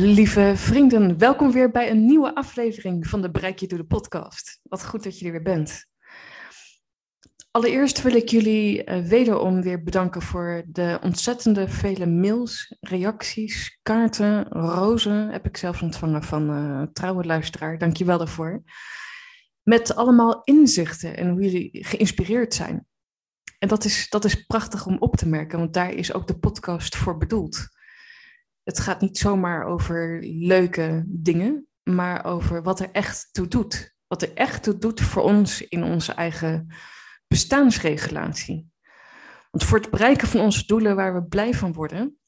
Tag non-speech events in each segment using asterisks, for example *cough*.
Lieve vrienden, welkom weer bij een nieuwe aflevering van de Bereik je Doelen podcast. Wat goed dat je er weer bent. Allereerst wil ik jullie uh, wederom weer bedanken voor de ontzettende vele mails, reacties, kaarten, rozen. Heb ik zelfs ontvangen van uh, trouwe luisteraar. Dank je wel daarvoor. Met allemaal inzichten en hoe jullie geïnspireerd zijn. En dat is, dat is prachtig om op te merken, want daar is ook de podcast voor bedoeld. Het gaat niet zomaar over leuke dingen, maar over wat er echt toe doet. Wat er echt toe doet voor ons in onze eigen bestaansregulatie. Want voor het bereiken van onze doelen waar we blij van worden,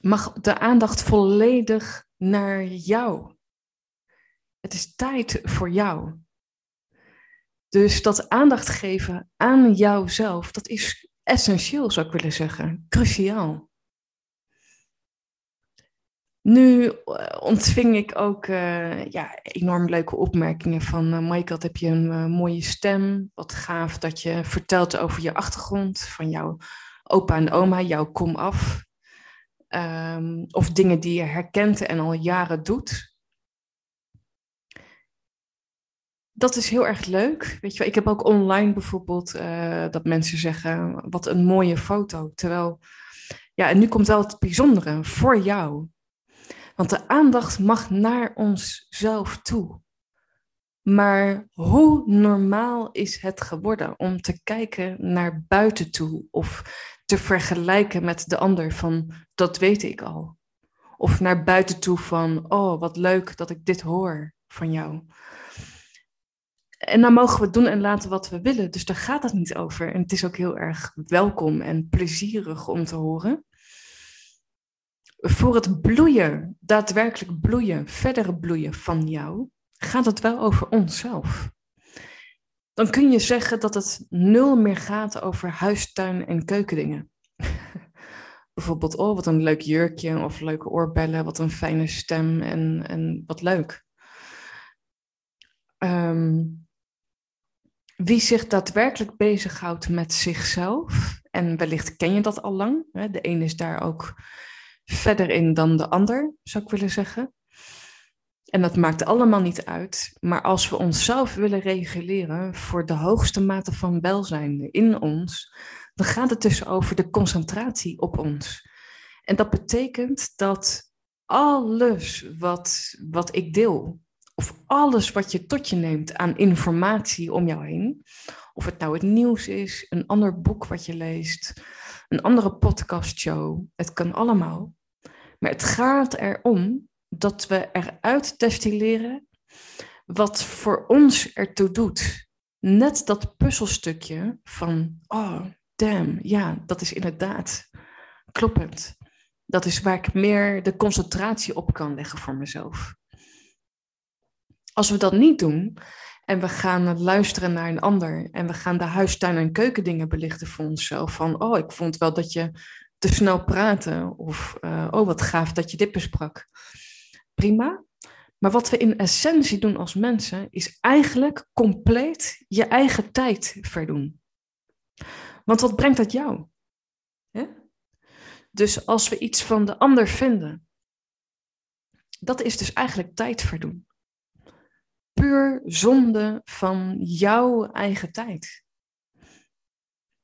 mag de aandacht volledig naar jou. Het is tijd voor jou. Dus dat aandacht geven aan jouzelf, dat is essentieel, zou ik willen zeggen, cruciaal. Nu eh, ontving ik ook uh, ja, enorm leuke opmerkingen van uh, Michael, heb je een mooie stem, wat gaaf dat je vertelt over je achtergrond, van jouw opa en oma, jouw kom af. Um, of dingen die je herkent en al jaren doet. Dat is heel erg leuk. Weet je wel, ik heb ook online bijvoorbeeld dat mensen zeggen, wat een mooie foto. Terwijl, ja, en nu komt wel het bijzondere voor jou. Want de aandacht mag naar onszelf toe. Maar hoe normaal is het geworden om te kijken naar buiten toe of te vergelijken met de ander van dat weet ik al. Of naar buiten toe van oh wat leuk dat ik dit hoor van jou. En dan mogen we doen en laten wat we willen. Dus daar gaat het niet over. En het is ook heel erg welkom en plezierig om te horen voor het bloeien, daadwerkelijk bloeien, verdere bloeien van jou, gaat het wel over onszelf. Dan kun je zeggen dat het nul meer gaat over huistuin en keukendingen. *laughs* Bijvoorbeeld, oh, wat een leuk jurkje of leuke oorbellen, wat een fijne stem en, en wat leuk. Um, wie zich daadwerkelijk bezighoudt met zichzelf, en wellicht ken je dat al lang, de een is daar ook verder in dan de ander, zou ik willen zeggen. En dat maakt allemaal niet uit. Maar als we onszelf willen reguleren voor de hoogste mate van welzijn in ons, dan gaat het dus over de concentratie op ons. En dat betekent dat alles wat, wat ik deel, of alles wat je tot je neemt aan informatie om jou heen, of het nou het nieuws is, een ander boek wat je leest, een andere podcastshow, het kan allemaal. Maar het gaat erom dat we eruit destilleren wat voor ons ertoe doet. Net dat puzzelstukje van, oh, damn, ja, dat is inderdaad kloppend. Dat is waar ik meer de concentratie op kan leggen voor mezelf. Als we dat niet doen en we gaan luisteren naar een ander en we gaan de huistuin- en keukendingen belichten voor onszelf, van, oh, ik vond wel dat je te snel praten of uh, oh wat gaaf dat je dit besprak. Prima. Maar wat we in essentie doen als mensen is eigenlijk compleet je eigen tijd verdoen. Want wat brengt dat jou? Dus als we iets van de ander vinden, dat is dus eigenlijk tijd verdoen. Puur zonde van jouw eigen tijd.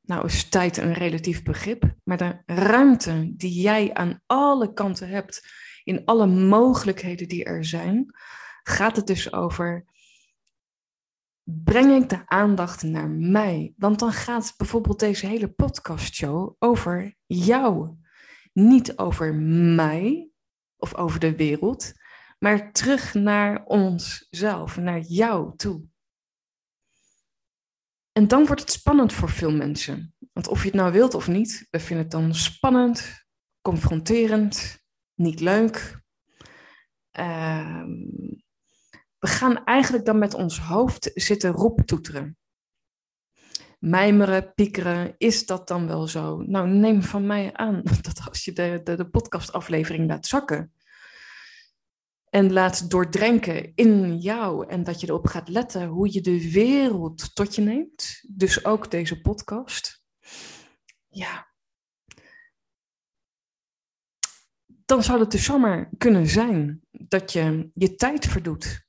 Nou is tijd een relatief begrip, maar de ruimte die jij aan alle kanten hebt, in alle mogelijkheden die er zijn, gaat het dus over, breng ik de aandacht naar mij? Want dan gaat bijvoorbeeld deze hele podcastshow over jou, niet over mij of over de wereld, maar terug naar onszelf, naar jou toe. En dan wordt het spannend voor veel mensen. Want of je het nou wilt of niet, we vinden het dan spannend, confronterend, niet leuk. Ehm, we gaan eigenlijk dan met ons hoofd zitten roeptoeteren. Mijmeren, piekeren, is dat dan wel zo? Nou, neem van mij aan *laughs* dat als je de, de, de podcastaflevering laat zakken en laat doordrenken in jou en dat je erop gaat letten hoe je de wereld tot je neemt, dus ook deze podcast, ja, dan zou het dus zomaar kunnen zijn dat je je tijd verdoet.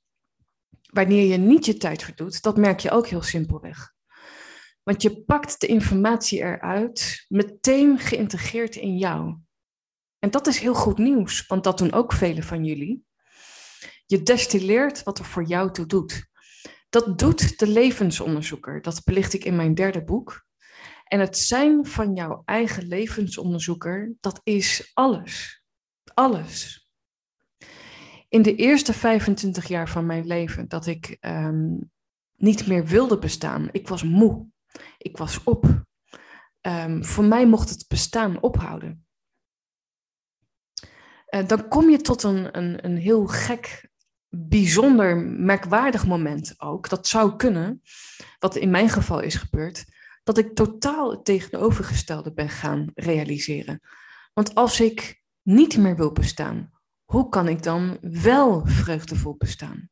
Wanneer je niet je tijd verdoet, dat merk je ook heel simpelweg. Want je pakt de informatie eruit, meteen geïntegreerd in jou. En dat is heel goed nieuws, want dat doen ook velen van jullie. Je destilleert wat er voor jou toe doet. Dat doet de levensonderzoeker. Dat belicht ik in mijn derde boek. En het zijn van jouw eigen levensonderzoeker, dat is alles. Alles. In de eerste 25 jaar van mijn leven dat ik um, niet meer wilde bestaan, ik was moe, ik was op. Um, voor mij mocht het bestaan ophouden. Uh, dan kom je tot een, een, een heel gek, bijzonder, merkwaardig moment ook. Dat zou kunnen, wat in mijn geval is gebeurd, dat ik totaal het tegenovergestelde ben gaan realiseren. Want als ik niet meer wil bestaan, hoe kan ik dan wel vreugdevol bestaan?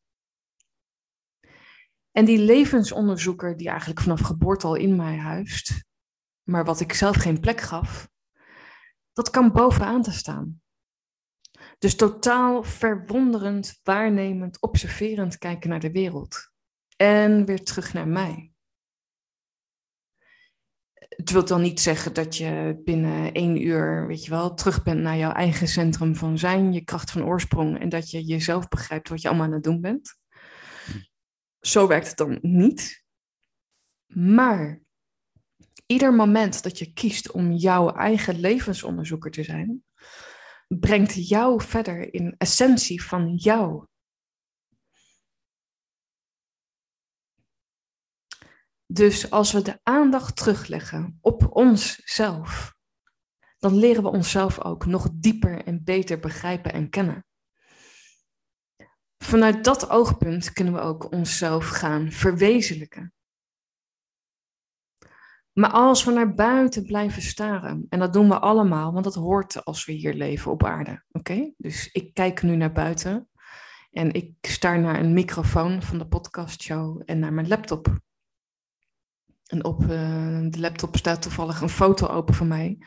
En die levensonderzoeker die eigenlijk vanaf geboorte al in mij huist, maar wat ik zelf geen plek gaf, dat kan bovenaan te staan. Dus totaal verwonderend, waarnemend, observerend kijken naar de wereld. En weer terug naar mij. Het wil dan niet zeggen dat je binnen één uur, weet je wel, terug bent naar jouw eigen centrum van zijn, je kracht van oorsprong en dat je jezelf begrijpt wat je allemaal aan het doen bent. Zo werkt het dan niet. Maar ieder moment dat je kiest om jouw eigen levensonderzoeker te zijn, brengt jou verder in essentie van jou. Dus als we de aandacht terugleggen op onszelf, dan leren we onszelf ook nog dieper en beter begrijpen en kennen. Vanuit dat oogpunt kunnen we ook onszelf gaan verwezenlijken. Maar als we naar buiten blijven staren, en dat doen we allemaal, want dat hoort als we hier leven op aarde. Oké? Dus ik kijk nu naar buiten en ik staar naar een microfoon van de podcastshow en naar mijn laptop. En op uh, de laptop staat toevallig een foto open van mij.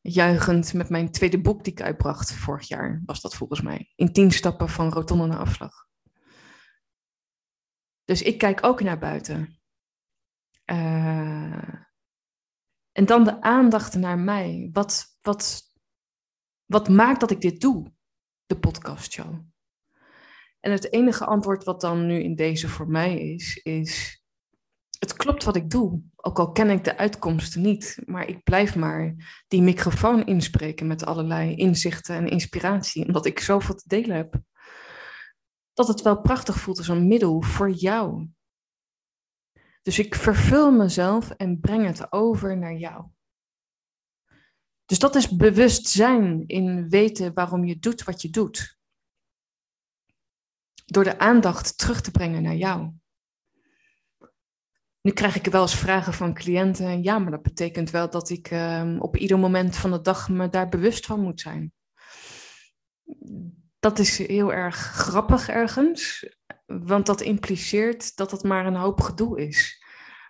Juichend met mijn tweede boek die ik uitbracht vorig jaar, was dat volgens mij. In tien stappen van rotonde naar afslag. Dus ik kijk ook naar buiten. Uh, en dan de aandacht naar mij. Wat, wat, wat maakt dat ik dit doe? De podcastshow. En het enige antwoord wat dan nu in deze voor mij is, is het klopt wat ik doe. Ook al ken ik de uitkomsten niet, maar ik blijf maar die microfoon inspreken met allerlei inzichten en inspiratie, omdat ik zoveel te delen heb. Dat het wel prachtig voelt als een middel voor jou. Dus ik vervul mezelf en breng het over naar jou. Dus dat is bewustzijn in weten waarom je doet wat je doet. Door de aandacht terug te brengen naar jou. Nu krijg ik wel eens vragen van cliënten. Ja, maar dat betekent wel dat ik uh, op ieder moment van de dag me daar bewust van moet zijn. Dat is heel erg grappig ergens, want dat impliceert dat het maar een hoop gedoe is.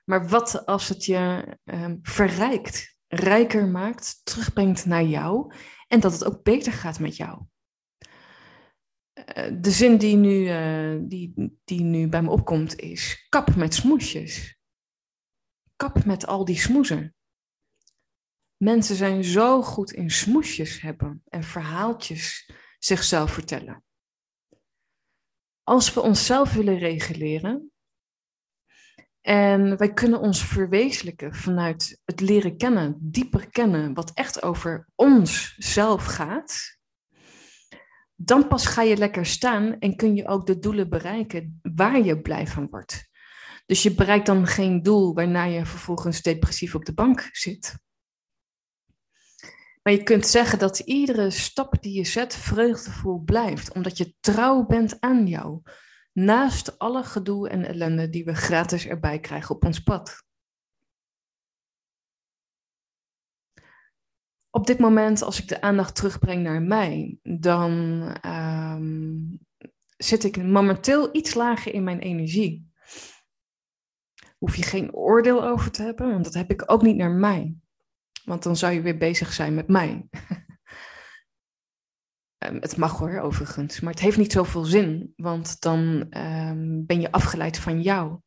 Maar wat als het je uh, verrijkt, rijker maakt, terugbrengt naar jou en dat het ook beter gaat met jou? Uh, de zin die nu, uh, die, die nu bij me opkomt is: kap met smoesjes kap met al die smoezen. Mensen zijn zo goed in smoesjes hebben en verhaaltjes zichzelf vertellen. Als we onszelf willen reguleren en wij kunnen ons verwezenlijken vanuit het leren kennen, dieper kennen, wat echt over onszelf gaat, dan pas ga je lekker staan en kun je ook de doelen bereiken waar je blij van wordt. Dus je bereikt dan geen doel waarna je vervolgens depressief op de bank zit. Maar je kunt zeggen dat iedere stap die je zet vreugdevol blijft, omdat je trouw bent aan jou. Naast alle gedoe en ellende die we gratis erbij krijgen op ons pad. Op dit moment, als ik de aandacht terugbreng naar mij, dan um, zit ik momenteel iets lager in mijn energie. Hoef je geen oordeel over te hebben, want dat heb ik ook niet naar mij. Want dan zou je weer bezig zijn met mij. *laughs* Ehm, het mag hoor, overigens, maar het heeft niet zoveel zin, want dan um, ben je afgeleid van jou.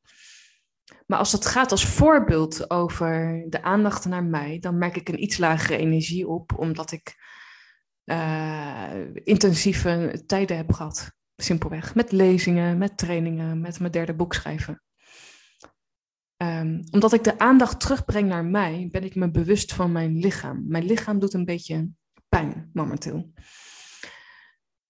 Maar als het gaat als voorbeeld over de aandacht naar mij, dan merk ik een iets lagere energie op, omdat ik uh, intensieve tijden heb gehad. Simpelweg. Met lezingen, met trainingen, met mijn derde boek schrijven. Um, omdat ik de aandacht terugbreng naar mij, ben ik me bewust van mijn lichaam. Mijn lichaam doet een beetje pijn momenteel.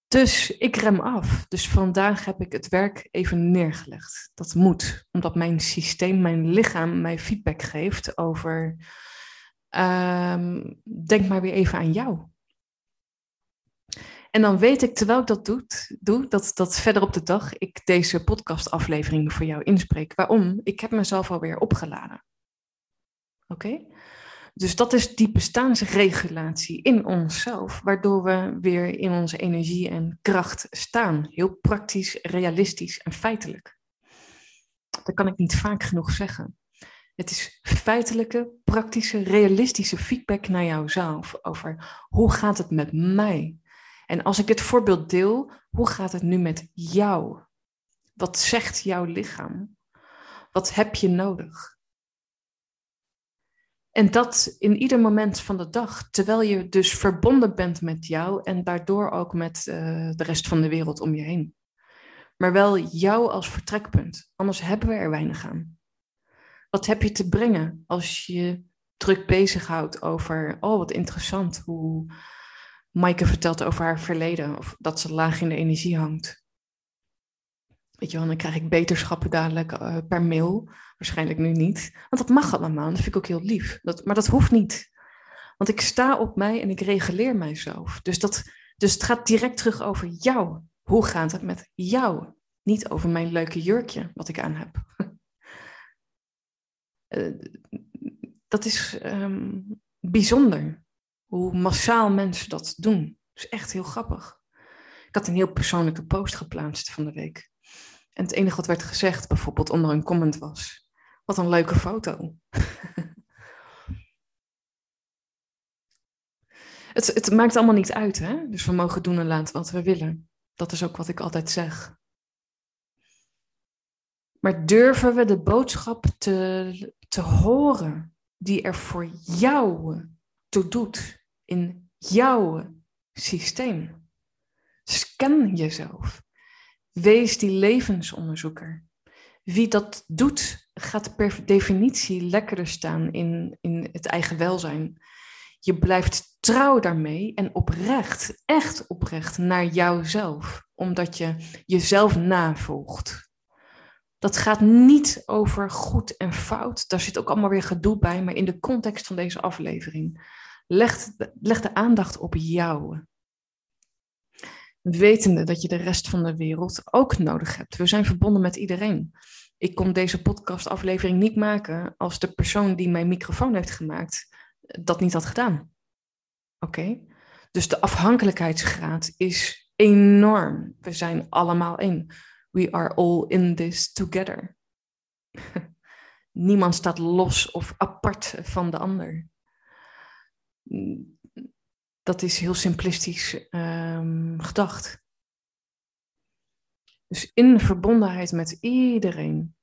Dus ik rem af. Dus vandaag heb ik het werk even neergelegd. Dat moet, omdat mijn systeem, mijn lichaam mij feedback geeft over. Um, denk maar weer even aan jou. En dan weet ik, terwijl ik dat doe, doe dat, dat verder op de dag ik deze podcastaflevering voor jou inspreek. Waarom? Ik heb mezelf alweer opgeladen. Oké? Dus dat is die bestaansregulatie in onszelf, waardoor we weer in onze energie en kracht staan. Heel praktisch, realistisch en feitelijk. Dat kan ik niet vaak genoeg zeggen. Het is feitelijke, praktische, realistische feedback naar jouzelf over hoe gaat het met mij? En als ik dit voorbeeld deel, hoe gaat het nu met jou? Wat zegt jouw lichaam? Wat heb je nodig? En dat in ieder moment van de dag, terwijl je dus verbonden bent met jou en daardoor ook met uh, de rest van de wereld om je heen. Maar wel jou als vertrekpunt, anders hebben we er weinig aan. Wat heb je te brengen als je druk bezighoudt over, oh wat interessant, hoe Maaike vertelt over haar verleden, of dat ze laag in de energie hangt. Weet je wel, dan krijg ik beterschappen dadelijk uh, per mail. Waarschijnlijk nu niet. Want dat mag allemaal. Dat vind ik ook heel lief. Dat, maar dat hoeft niet. Want ik sta op mij en ik reguleer mijzelf. Dus, dat, dus het gaat direct terug over jou. Hoe gaat het met jou? Niet over mijn leuke jurkje wat ik aan heb. uh, *laughs* dat is um, bijzonder. Hoe massaal mensen dat doen. Dat is echt heel grappig. Ik had een heel persoonlijke post geplaatst van de week. En het enige wat werd gezegd, bijvoorbeeld onder een comment, was: Wat een leuke foto. *laughs* het, het maakt allemaal niet uit, hè? Dus we mogen doen en laten wat we willen. Dat is ook wat ik altijd zeg. Maar durven we de boodschap te, te horen die er voor jou toe doet in jouw systeem? Scan jezelf. Wees die levensonderzoeker. Wie dat doet, gaat per definitie lekkerder staan in, in het eigen welzijn. Je blijft trouw daarmee en oprecht, echt oprecht naar jouzelf, omdat je jezelf navolgt. Dat gaat niet over goed en fout, daar zit ook allemaal weer gedoe bij, maar in de context van deze aflevering. Leg, de aandacht op jou wetende dat je de rest van de wereld ook nodig hebt. We zijn verbonden met iedereen. Ik kon deze podcastaflevering niet maken als de persoon die mijn microfoon heeft gemaakt dat niet had gedaan. Oké? Dus de afhankelijkheidsgraad is enorm. We zijn allemaal in. We are all in this together. *laughs* Niemand staat los of apart van de ander dat is heel simplistisch um, gedacht. Dus in verbondenheid met iedereen.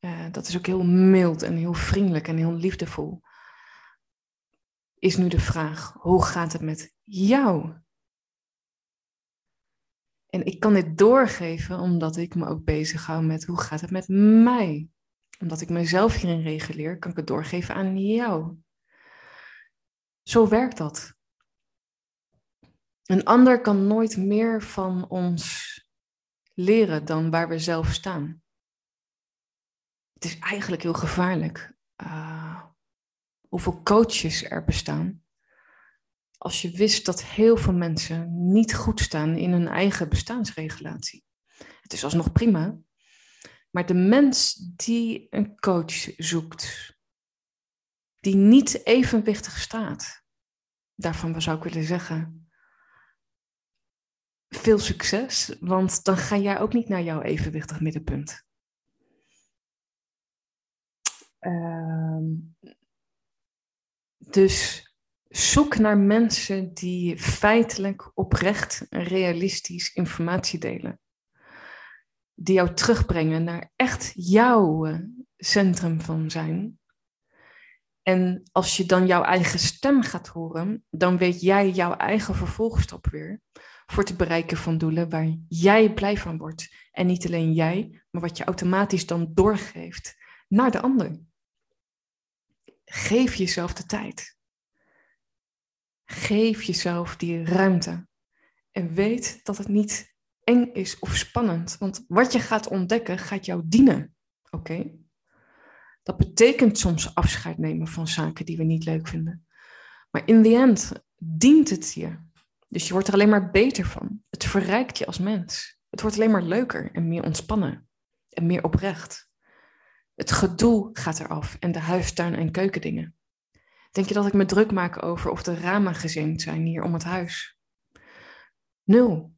Uh, dat is ook heel mild en heel vriendelijk en heel liefdevol. Is nu de vraag, hoe gaat het met jou? En ik kan dit doorgeven omdat ik me ook bezig hou met hoe gaat het met mij? Omdat ik mezelf hierin reguleer, kan ik het doorgeven aan jou. Zo werkt dat. Een ander kan nooit meer van ons leren dan waar we zelf staan. Het is eigenlijk heel gevaarlijk uh, hoeveel coaches er bestaan. Als je wist dat heel veel mensen niet goed staan in hun eigen bestaansregulatie. Het is alsnog prima. Maar de mens die een coach zoekt, die niet evenwichtig staat, daarvan zou ik willen zeggen, veel succes, want dan ga jij ook niet naar jouw evenwichtig middenpunt. Ehm, dus zoek naar mensen die feitelijk, oprecht en realistisch informatie delen. Die jou terugbrengen naar echt jouw eh, centrum van zijn. En als je dan jouw eigen stem gaat horen, dan weet jij jouw eigen vervolgstap weer voor het bereiken van doelen waar jij blij van wordt. En niet alleen jij, maar wat je automatisch dan doorgeeft naar de ander. Geef jezelf de tijd. Geef jezelf die ruimte. En weet dat het niet eng is of spannend, want wat je gaat ontdekken gaat jou dienen. Oké? Dat betekent soms afscheid nemen van zaken die we niet leuk vinden. Maar in the end dient het je. Dus je wordt er alleen maar beter van. Het verrijkt je als mens. Het wordt alleen maar leuker en meer ontspannen en meer oprecht. Het gedoe gaat eraf en de huistuin- en keukendingen. Denk je dat ik me druk maak over of de ramen gezimd zijn hier om het huis? Nul.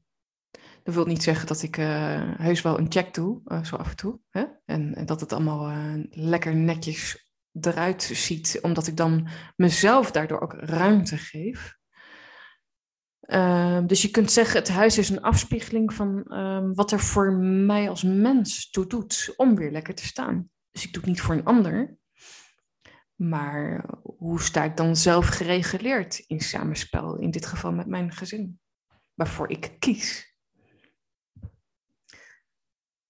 Dat wil niet zeggen dat ik uh, heus wel een check doe, uh, zo af en toe. Hè? En, dat het allemaal uh, lekker netjes eruit ziet, omdat ik dan mezelf daardoor ook ruimte geef. Ehm, dus je kunt zeggen, het huis is een afspiegeling van ehm, wat er voor mij als mens toe doet om weer lekker te staan. Dus ik doe het niet voor een ander. Maar hoe sta ik dan zelf gereguleerd in samenspel, in dit geval met mijn gezin, waarvoor ik kies?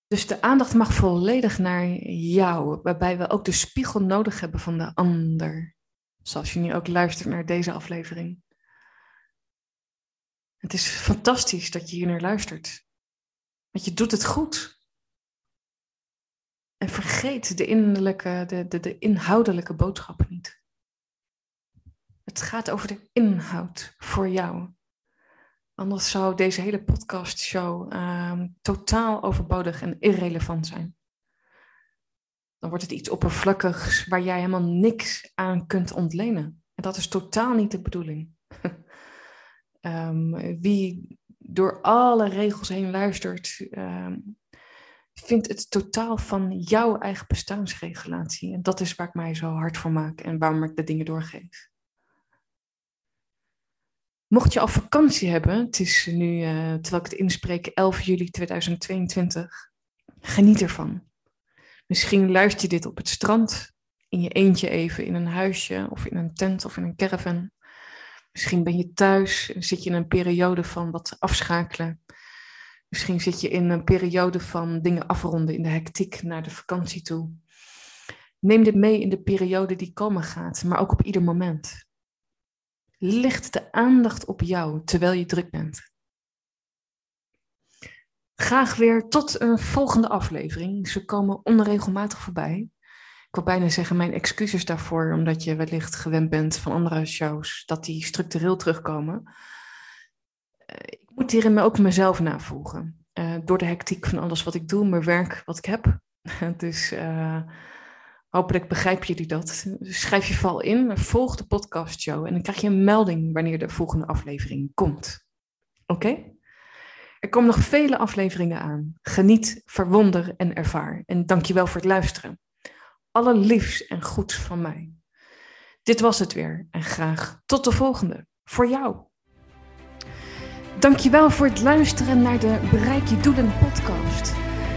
Dus de aandacht mag volledig naar jou, waarbij we ook de spiegel nodig hebben van de ander. Zoals je nu ook luistert naar deze aflevering. Het is fantastisch dat je hier naar luistert. Want je doet het goed. En vergeet de, innerlijke, de, de, de inhoudelijke boodschappen niet. Het gaat over de inhoud voor jou. Anders zou deze hele podcastshow uh, totaal overbodig en irrelevant zijn. Dan wordt het iets oppervlakkigs waar jij helemaal niks aan kunt ontlenen. En dat is totaal niet de bedoeling. um, *laughs* wie door alle regels heen luistert, um, vindt het totaal van jouw eigen bestaansregulatie. En dat is waar ik mij zo hard voor maak en waarom ik de dingen doorgeef. Mocht je al vakantie hebben, het is nu, uh, terwijl ik het inspreek, 11 juli 2022, geniet ervan. Misschien luister je dit op het strand, in je eentje even, in een huisje of in een tent of in een caravan. Misschien ben je thuis en zit je in een periode van wat afschakelen. Misschien zit je in een periode van dingen afronden in de hectiek naar de vakantie toe. Neem dit mee in de periode die komen gaat, maar ook op ieder moment. Licht de aandacht op jou terwijl je druk bent. Graag weer tot een volgende aflevering. Ze komen onregelmatig voorbij. Ik wil bijna zeggen mijn excuses daarvoor, omdat je wellicht gewend bent van andere shows dat die structureel terugkomen. Eh, moet hierin ook mezelf navolgen. Uh, door de hectiek van alles wat ik doe, mijn werk, wat ik heb. *laughs* dus uh, hopelijk begrijpen jullie dat. Schrijf je val in, volg de podcast show en dan krijg je een melding wanneer de volgende aflevering komt. Oké? Er komen nog vele afleveringen aan. Geniet, verwonder en ervaar. En dankjewel voor het luisteren. Alle liefs en goeds van mij. Dit was het weer en graag tot de volgende. Voor jou. Dankjewel voor het luisteren naar de Bereik je Doelen podcast.